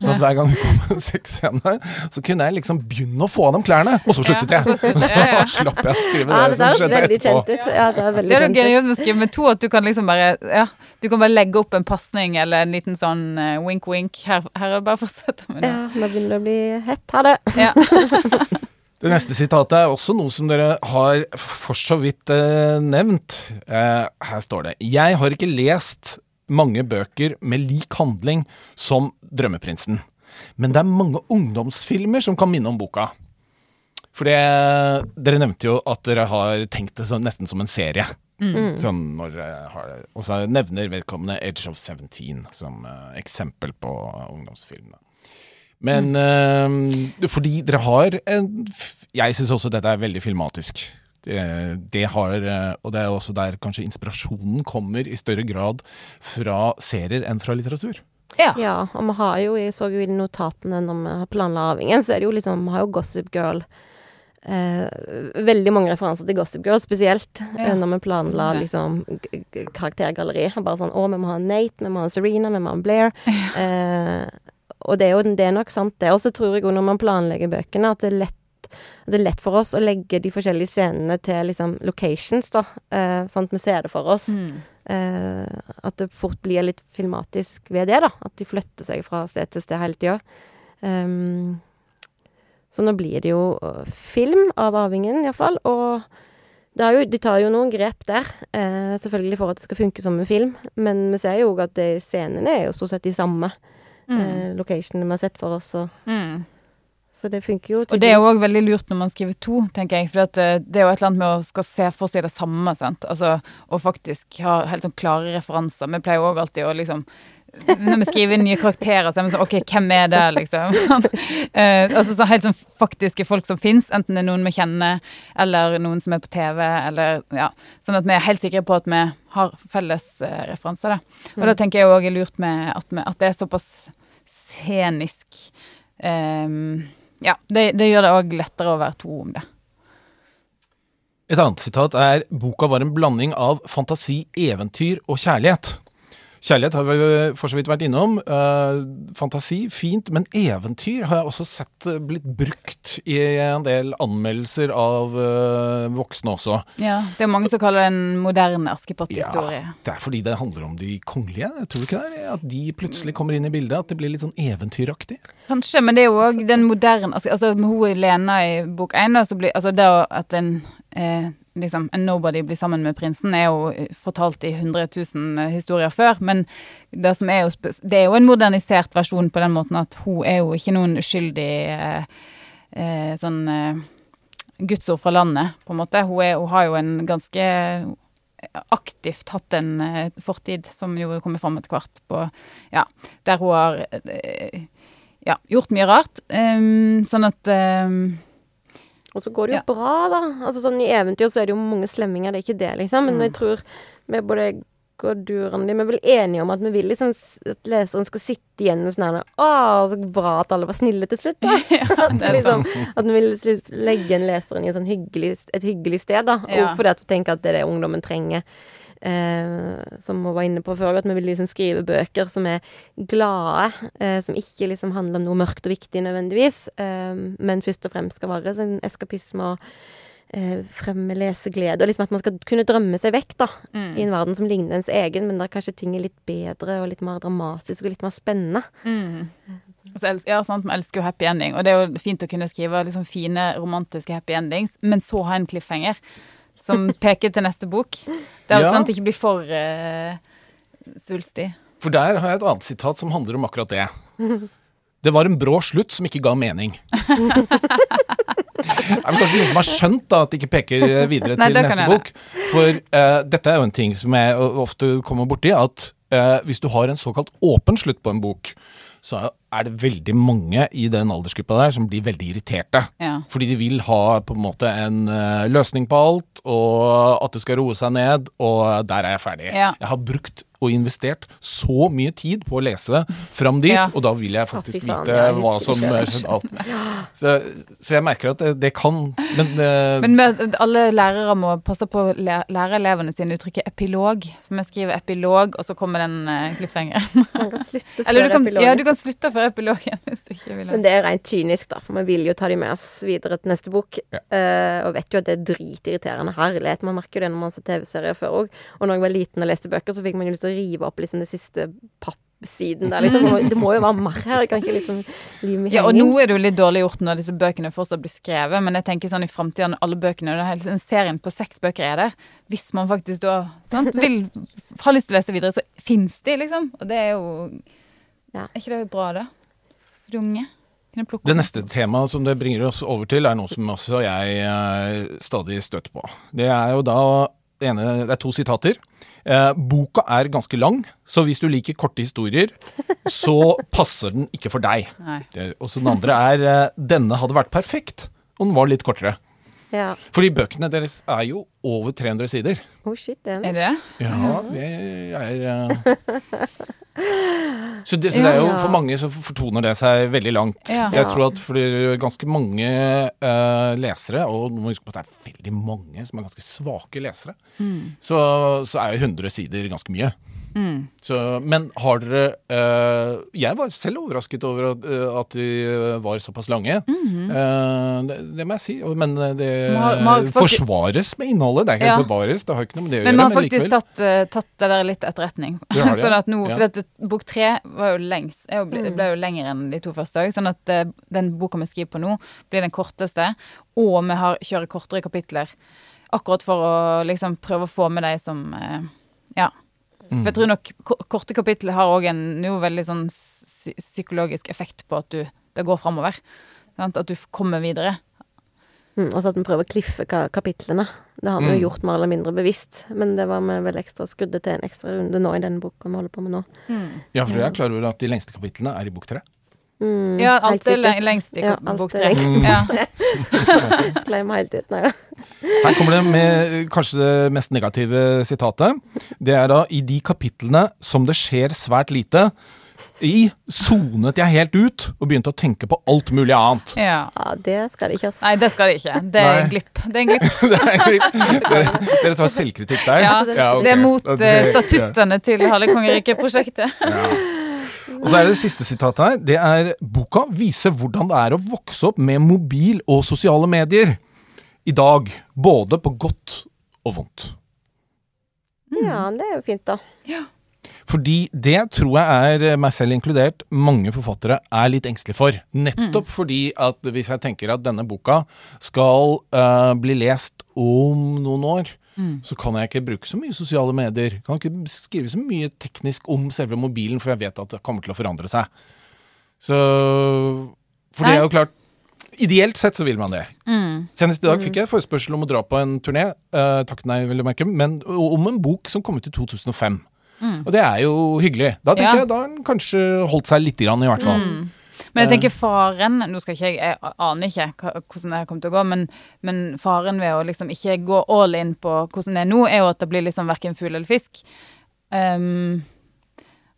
Så at hver gang det kom en sexscene, så kunne jeg liksom begynne å få av dem klærne, og så sluttet jeg. og så sluttet- ja, ja. Så slapp jeg å skrive Ja, det, det som skjedde etterpå. Ja, det er veldig Det er kjent med skrive med to, at du kan liksom bare Ja, du kan bare legge opp en pasning eller en liten sånn eh, wink-wink. Her, her er det bare å fortsette med det. Ja, nå begynner det å bli hett. Ha det. Ja. Det neste sitatet er også noe som dere har for så vidt eh, nevnt. Eh, her står det Jeg har ikke lest mange bøker med lik handling som Drømmeprinsen. Men det er mange ungdomsfilmer som kan minne om boka. For det, dere nevnte jo at dere har tenkt det så, nesten som en serie. Sånn når har. Og så nevner vedkommende Age of 17 som eh, eksempel på ungdomsfilmene. Men eh, fordi dere har en Jeg syns også dette er veldig filmatisk. Det, det har, eh, og det er også der kanskje inspirasjonen kommer i større grad fra serier enn fra litteratur. ja. Ja, og vi har jo, jeg så jo i notatene når vi har planla arvingen, så er det jo liksom, vi har jo Gossip Girl. Eh, veldig mange referanser til Gossip Girl, spesielt Ja. eh, når vi planla Ja. liksom karaktergalleri. Bare sånn Å, vi må ha Nate, vi må ha Serena, vi må ha Blair'. Blair. Eh, og det er jo det er nok sant, det. Og så tror jeg jo når man planlegger bøkene, at det er lett det er lett for oss å legge de forskjellige scenene til liksom locations, da. Eh, sånn at vi ser det for oss. Mm. Eh, at det fort blir litt filmatisk ved det, da. At de flytter seg fra sted til sted hele tida. Um, så nå blir det jo uh, film av Arvingen, iallfall. Og det jo, de tar jo noen grep der, eh, selvfølgelig for at det skal funke som en film. Men vi ser jo òg at de scenene er jo stort sett de samme. Mm. Eh, locationene vi har sett for oss. Og, Mm. så det funker jo Og det er òg veldig lurt når man skriver to, tenker jeg. For det, det er jo et eller annet med å skal se for seg det samme, sant. Altså, og faktisk ha helt sånn klare referanser. Vi pleier òg alltid å liksom Når vi skriver nye karakterer, så er vi sånn OK, hvem er det, liksom? Eh, altså så helt sånn faktiske folk som fins, enten det er noen vi kjenner, eller noen som er på TV, eller ja. Sånn at vi er helt sikre på at vi har felles uh, referanser, da. Og da tenker jeg òg er lurt med at, vi, at det er såpass scenisk. Um, ja, det, det gjør det òg lettere å være to om det. Et annet sitat er boka var en blanding av fantasi, eventyr og kjærlighet. Kjærlighet har vi for så vidt vært innom. Eh, fantasi, fint. Men eventyr har jeg også sett eh, blitt brukt i en del anmeldelser av eh, voksne også. Ja, Det er mange som kaller det en moderne Askepott-historie. Ja, det er fordi det handler om de kongelige. Jeg tror ikke det er At de plutselig kommer inn i bildet. At det blir litt sånn eventyraktig. Kanskje, men det er jo òg den moderne Altså, med hun Lena i bok én, Altså det at en eh, liksom, en nobody blir sammen med prinsen, er jo eh, fortalt i 100 000 historier før. Men det er jo Det er jo en modernisert versjon på den måten at hun er jo ikke noen uskyldig eh, eh, sånn eh, gudsord fra landet, på en måte. Hun, er, hun har jo en ganske aktivt hatt en eh, fortid, som jo kommer fram etter hvert, på Ja, der hun har eh, ja, gjort mye rart. Um, sånn at um, Og så går det jo Ja. bra, da. Altså sånn I eventyr så er det jo mange slemminger, det er ikke det, liksom. Men Mm. jeg tror vi både går og du, Randi, vi er vel enige om at vi vil liksom at leseren skal sitte igjen med sånn her Å, så bra at alle var snille til slutt, da. at, er liksom, at vi vil legge igjen leseren i en sånn hyggelig, et hyggelig sted, da. Ja. Fordi at vi tenker at det er det ungdommen trenger. Eh, som hun var inne på før, at vi vil liksom skrive bøker som er glade, eh, som ikke liksom handler om noe mørkt og viktig nødvendigvis, eh, men først og fremst skal være sånn eskapisme og eh, fremme leseglede, og liksom at man skal kunne drømme seg vekk, da, mm, i en verden som ligner ens egen, men der kanskje ting er litt bedre og litt mer dramatisk og litt mer spennende. mm. Så ja, sant, Vi elsker jo happy ending, og det er jo fint å kunne skrive liksom fine, romantiske happy endings, men så ha en cliffhanger som peker til neste bok. Det er jo Ja. sånn at det ikke blir for uh, svulstig. For der har jeg et annet sitat som handler om akkurat det. Det var en brå slutt som ikke ga mening. Det er kanskje noen som har skjønt da, at det ikke peker videre Nei, til neste bok. For uh, dette er jo en ting som jeg ofte kommer borti, at uh, hvis du har en såkalt åpen slutt på en bok, så er det veldig mange i den aldersgruppa der som blir veldig irriterte. Ja. Fordi de vil ha på en måte en eh, løsning på alt, og at det skal roe seg ned, og der er jeg ferdig. Ja. Jeg har brukt og investert så mye tid på å lese fram dit, Ja. og da vil jeg faktisk faen, vite jeg hva som eh, skjedde alt. Så, så jeg merker at det, det kan Men, eh, Men med, alle lærere må passe på å lære elevene sine uttrykket epilog. Så vi skriver epilog, og så kommer den uh, cliffhangeren. Man kan slutte Eller du kan, epilogen. ja, du kan slutte før epilogen hvis du ikke vil. Men det er rent kynisk, da, for vi vil jo ta de med oss videre til neste bok. Ja. uh, og vet jo at det er dritirriterende. Herlighet. Man merker jo det når man ser TV-serier før òg. Og når jeg var liten og leste bøker, så fikk man jo lyst til å rive opp liksom det siste pappsiden der. Liksom. Det må jo være mer her. Jeg kan ikke liksom live meg Ja, og nå er det jo litt dårlig gjort når disse bøkene fortsatt blir skrevet, men jeg tenker sånn i framtida når alle bøkene, det er en serien på seks bøker er der, hvis man faktisk da sant, vil, har lyst til å lese videre, så fins de, liksom. Og det er jo Ja. Er ikke det bra, da? For de unge? Kunne plukke Det neste temaet som det bringer oss over til, er noe som også jeg eh, stadig støtter på. Det er jo da det ene Det er to sitater. Eh, boka er ganske lang, så hvis du liker korte historier, så passer den ikke for deg. Og så den andre er eh, Denne hadde vært perfekt og den var litt kortere. Ja. Fordi bøkene deres er jo over 300 sider. Oh shit, det er Er det? Ja, det er eh, Så, det, så det er jo for mange så fortoner det seg veldig langt. Ja. Jeg tror at for ganske mange uh, lesere, og du må huske på at det er veldig mange som er ganske svake lesere, så, så er jo 100 sider ganske mye. Mm. Så, men har dere uh, Jeg var selv overrasket over at, uh, at de var såpass lange. Eh, det, det må jeg si. Men det Man man forsvares med innholdet. Det er ikke Ja. bevares, det har ikke noe med det å Men gjøre. vi har faktisk likevel. tatt, eh, tatt det der litt etterretning. Det det, sånn at nå, ja. For dette, bok tre var jo lengst, jo ble, Mm. ble jo lenger enn de to første òg. Sånn at eh, den boka vi skriver på nå, blir den korteste. Og vi har kjører kortere kapitler. Akkurat for å liksom prøve å få med de som eh, Ja. Mm. For jeg tror nok korte kapitler har òg en jo veldig sånn psykologisk effekt på at du det går framover. Sant? At du kommer videre. Mm, og så at vi prøver å kliffe ka kapitlene. Det har vi Mm. jo gjort mer eller mindre bevisst. Men det var vi vel ekstra skrudde til en ekstra runde nå i den boka vi holder på med nå. Ja, for jeg er klar over at de lengste kapitlene er i bok tre. Mm, Ja, alt er le lengst i Ja, bok tre. Ja. Sklei meg helt ut. Nei, ja. Her kommer det med eh, kanskje det mest negative sitatet. Det er da i de kapitlene som det skjer svært lite i, sonet jeg helt ut og begynte å tenke på alt mulig annet. ja. ja, det skal det ikke, ass. Nei, det skal det ikke. Det er en glipp. Det er en glipp. Det er- dere, dere tar selvkritikk der? Ja, ok. Det er mot Ja, eh, statuttene til Halve kongeriket-prosjektet. Ja. Og så er det det siste sitatet her. Det er boka viser hvordan det er å vokse opp med mobil og sosiale medier i dag. Både på godt og vondt. Ja, det er jo fint, da. Fordi det tror jeg er, eh, meg selv inkludert, mange forfattere er litt engstelige for. Nettopp fordi at hvis jeg tenker at denne boka skal uh, bli lest om noen år, så kan jeg ikke bruke så mye sosiale medier. Kan ikke skrive så mye teknisk om selve mobilen, for jeg vet at det kommer til å forandre seg. Så For det er jo klart Ideelt sett så vil man det. Mm. Senest i dag fikk jeg forespørsel om å dra på en turné, uh, takk nei, vil jeg merke, men om en bok som kom ut i 2005. Og det er jo hyggelig. Da tenker Mm. Ja. jeg da har den kanskje holdt seg lite grann, i hvert fall. Mm. Men jeg tenker faren Nå skal ikke jeg Jeg aner ikke hvordan det her kommer til å gå, men, men faren ved å liksom ikke gå all in på hvordan det er nå, er jo at det blir liksom verken fugl eller fisk. Um,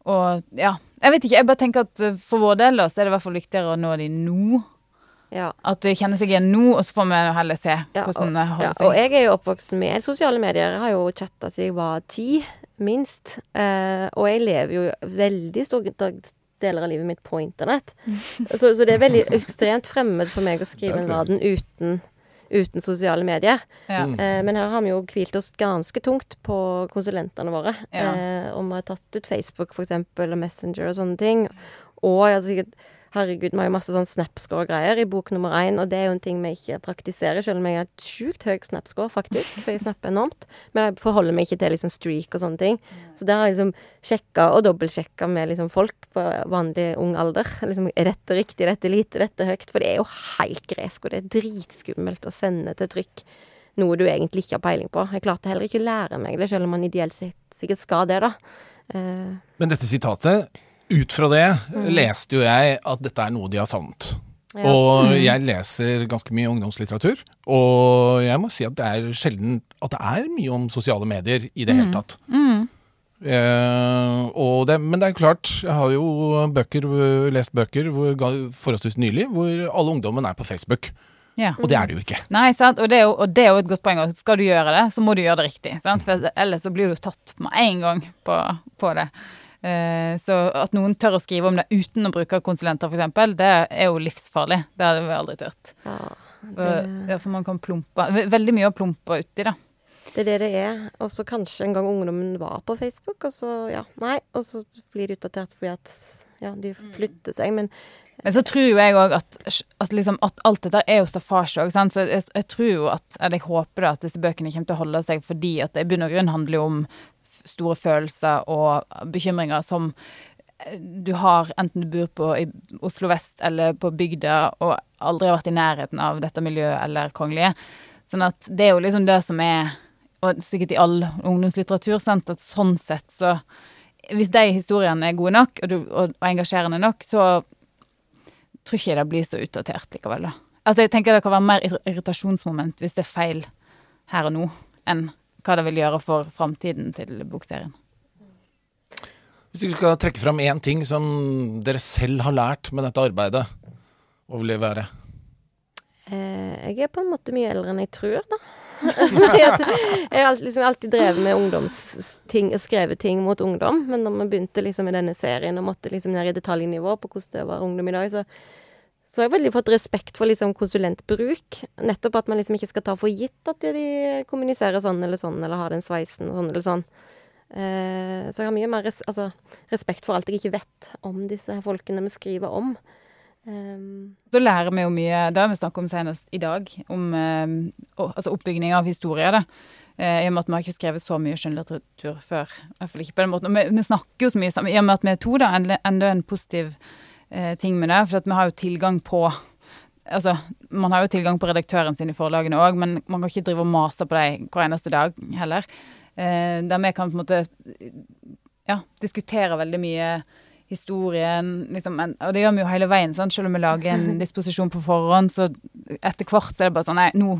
og ja. Jeg vet ikke. Jeg bare tenker at for vår del da, så er det i hvert fall viktigere å nå de nå. Ja. At de kjenner seg igjen nå, og så får vi heller se Ja, hvordan det det ja, seg. og jeg er jo oppvokst med sosiale medier. Jeg har jo chatta siden jeg var ti, minst. Eh, og jeg lever jo veldig stor deler av livet mitt på internett. Så, så det er veldig ekstremt fremmed for meg å skrive en verden uten, uten sosiale medier. Ja. Mm. Eh, men her har vi jo hvilt oss ganske tungt på konsulentene våre. Ja. Eh, og vi har tatt ut Facebook for eksempel, og Messenger og sånne ting. Og jeg har sikkert Herregud, vi har jo masse sånn Snapscore-greier i bok nummer én, og det er jo en ting vi ikke praktiserer, selv om jeg har et sjukt høyt Snapscore, faktisk, for jeg snapper enormt. Men jeg forholder meg ikke til liksom streak og sånne ting. Så der har jeg liksom sjekka og dobbeltsjekka med liksom folk på vanlig ung alder. Liksom, er dette riktig, dette lite, dette høyt? For det er jo helt gresk, og det er dritskummelt å sende til trykk noe du egentlig ikke har peiling på. Jeg klarte heller ikke å lære meg det, selv om man ideelt sett sikkert skal det, da. Eh, Men dette sitatet, ut fra det, leste jo jeg at dette er noe de har savnet. Mm. ja. Og jeg leser ganske mye ungdomslitteratur, og jeg må si at det er sjelden at det er mye om sosiale medier i det hele tatt. Mm. Eh, og det, men det er klart, jeg har jo bøker, lest bøker hvor, forholdsvis nylig hvor alle ungdommen er på Facebook. Ja. Og det er det jo ikke. Nei, sant? Og, det er jo, og det er jo et godt poeng. at Skal du gjøre det, så må du gjøre det riktig. Sant? For ellers så blir du tatt med en gang på, på det. Eh, så at noen tør å skrive om det uten å bruke konsulenter, f.eks., det er jo livsfarlig. Det hadde vi aldri turt. Ja, det, for man kan plumpe Veldig mye å plumpe uti, da. det er det det er. Og så kanskje en gang ungdommen var på Facebook, og så ja, nei. Og så blir de utdatert fordi at ja, de flytter seg. Men Men så tror jo jeg òg at, at, liksom, at alt dette er jo staffasje òg. Så jeg, jeg tror jo at Eller jeg håper da at disse bøkene kommer til å holde seg fordi at det i bunn og grunn handler jo om store følelser og bekymringer som eh, du har enten du bor på i Oslo vest eller på bygda og aldri har vært i nærheten av dette miljøet eller kongelige. Sånn at det er jo liksom det som er Og sikkert i all ungdomslitteratur, sant, at sånn sett så Hvis de historiene er gode nok og, du, og, og engasjerende nok, så tror ikke det blir så utdatert likevel, da. Altså, jeg tenker det kan være mer irritasjonsmoment hvis det er feil her og nå, enn hva det vil gjøre for framtiden til bokserien. Hvis du skal trekke fram én ting som dere selv har lært med dette arbeidet, hva vil det være? eh, jeg er på en måte mye eldre enn jeg tror, da. Jeg har alltid, liksom, alltid drevet med ungdomsting og skrevet ting mot ungdom. Men når vi begynte liksom med denne serien og måtte liksom ned i detaljnivå på hvordan det var ungdom i dag, så, så har jeg veldig fått respekt for liksom konsulentbruk. Nettopp at man liksom ikke skal ta for gitt at de kommuniserer sånn eller sånn, eller har den sveisen sånn eller sånn. Eh, så jeg har mye mer res altså, respekt for alt jeg ikke vet om disse folkene vi skriver om. Um, Så lærer vi jo mye, det har vi snakket om senest i dag, om eh, altså oppbygging av historier. Eh, I og med at vi har ikke skrevet så mye skjønnlitteratur før. I hvert fall ikke på den måten. Og vi, vi snakker jo så mye sammen. I og med at vi er to, da, enda enda en positiv eh, ting med det. For vi har jo tilgang på Altså, man har jo tilgang på redaktøren sin i forlagene òg, men man kan ikke drive og mase på dem hver eneste dag heller. Eh, der vi kan på en måte ja, diskutere veldig mye historien, liksom, og det gjør vi jo hele veien, sant? selv om vi lager en disposisjon på forhånd, så etter hvert så er det bare sånn, nei, nå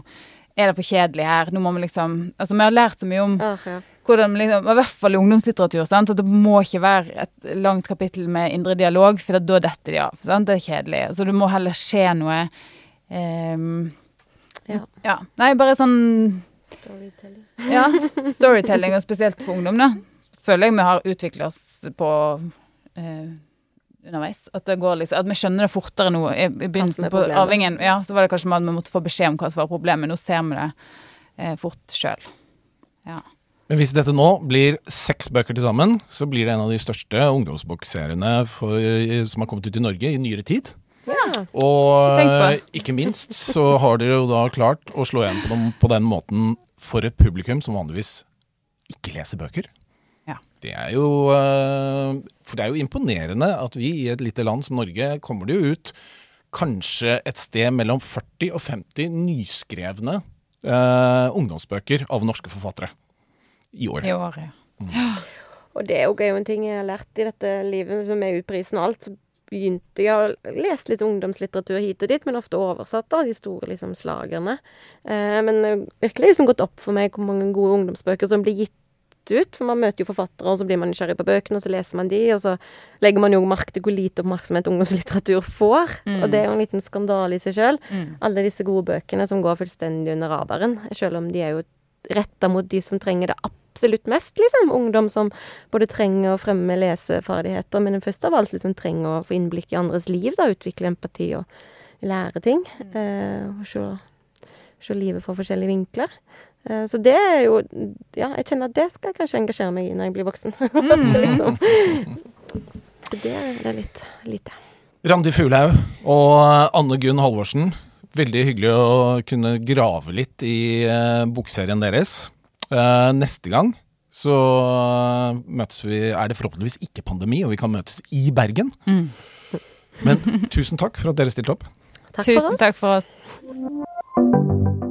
er det for kjedelig her, nå må vi liksom, altså vi har lært så mye om ja. Hvordan liksom, i hvert fall i ungdomslitteratur, sant? at det må ikke være et langt kapittel med indre dialog, for da detter de av, sant? det er kjedelig, så det må heller skje noe, um, Ja. ja, nei, bare sånn, Storytelling. ja, storytelling, og spesielt for ungdom, da, føler jeg vi har utviklet oss på uh, underveis. At, det går liksom, at vi skjønner det fortere nå. I, i begynnelsen på. Arvingen ja, så var det kanskje med at vi måtte få beskjed om hva som var problemet. Nå ser vi det eh, fort sjøl. Ja. Men hvis dette nå blir seks bøker til sammen, så blir det en av de største ungdomsbokseriene som har kommet ut i Norge i nyere tid. Ja. Og eh, ikke minst så har dere jo da klart å slå igjen på, dem, på den måten for et publikum som vanligvis ikke leser bøker. Ja. Det er jo eh, For det er jo imponerende at vi i et lite land som Norge kommer det jo ut kanskje et sted mellom 40 og 50 nyskrevne eh, ungdomsbøker av norske forfattere i år. I år, ja. Og det er jo en ting jeg har lært i dette livet, som er utprisen og alt. Så begynte jeg å lese litt ungdomslitteratur hit og dit, men ofte oversatt, av de store liksom slagerne. Eh, men har virkelig liksom gått opp for meg hvor mange gode ungdomsbøker som blir gitt ut. For man møter jo forfattere, og så blir man nysgjerrig på bøkene, og så leser man de, og så legger man jo merke til hvor lite oppmerksomhet ungdomslitteratur får. Mm. Og det er jo en liten skandale i seg sjøl. Mm. Alle disse gode bøkene som går fullstendig under radaren, selv om de er jo retta mot de som trenger det absolutt mest, liksom. Ungdom som både trenger å fremme leseferdigheter, men først av alt liksom trenger å få innblikk i andres liv, da, utvikle empati og lære ting. Eh, og se, se livet fra forskjellige vinkler. Eh, så det er jo Ja, jeg kjenner at det skal jeg kanskje engasjere meg i når jeg blir voksen. Så liksom. Så det er litt lite. Randi Fuglaug og Anne Gunn Halvorsen. Veldig hyggelig å kunne grave litt i eh, bokserien deres. Eh, neste gang så møtes vi Er det forhåpentligvis ikke pandemi, og vi kan møtes i Bergen. Mm. Men tusen takk for at dere stilte opp. Takk for Tusen oss. takk for oss.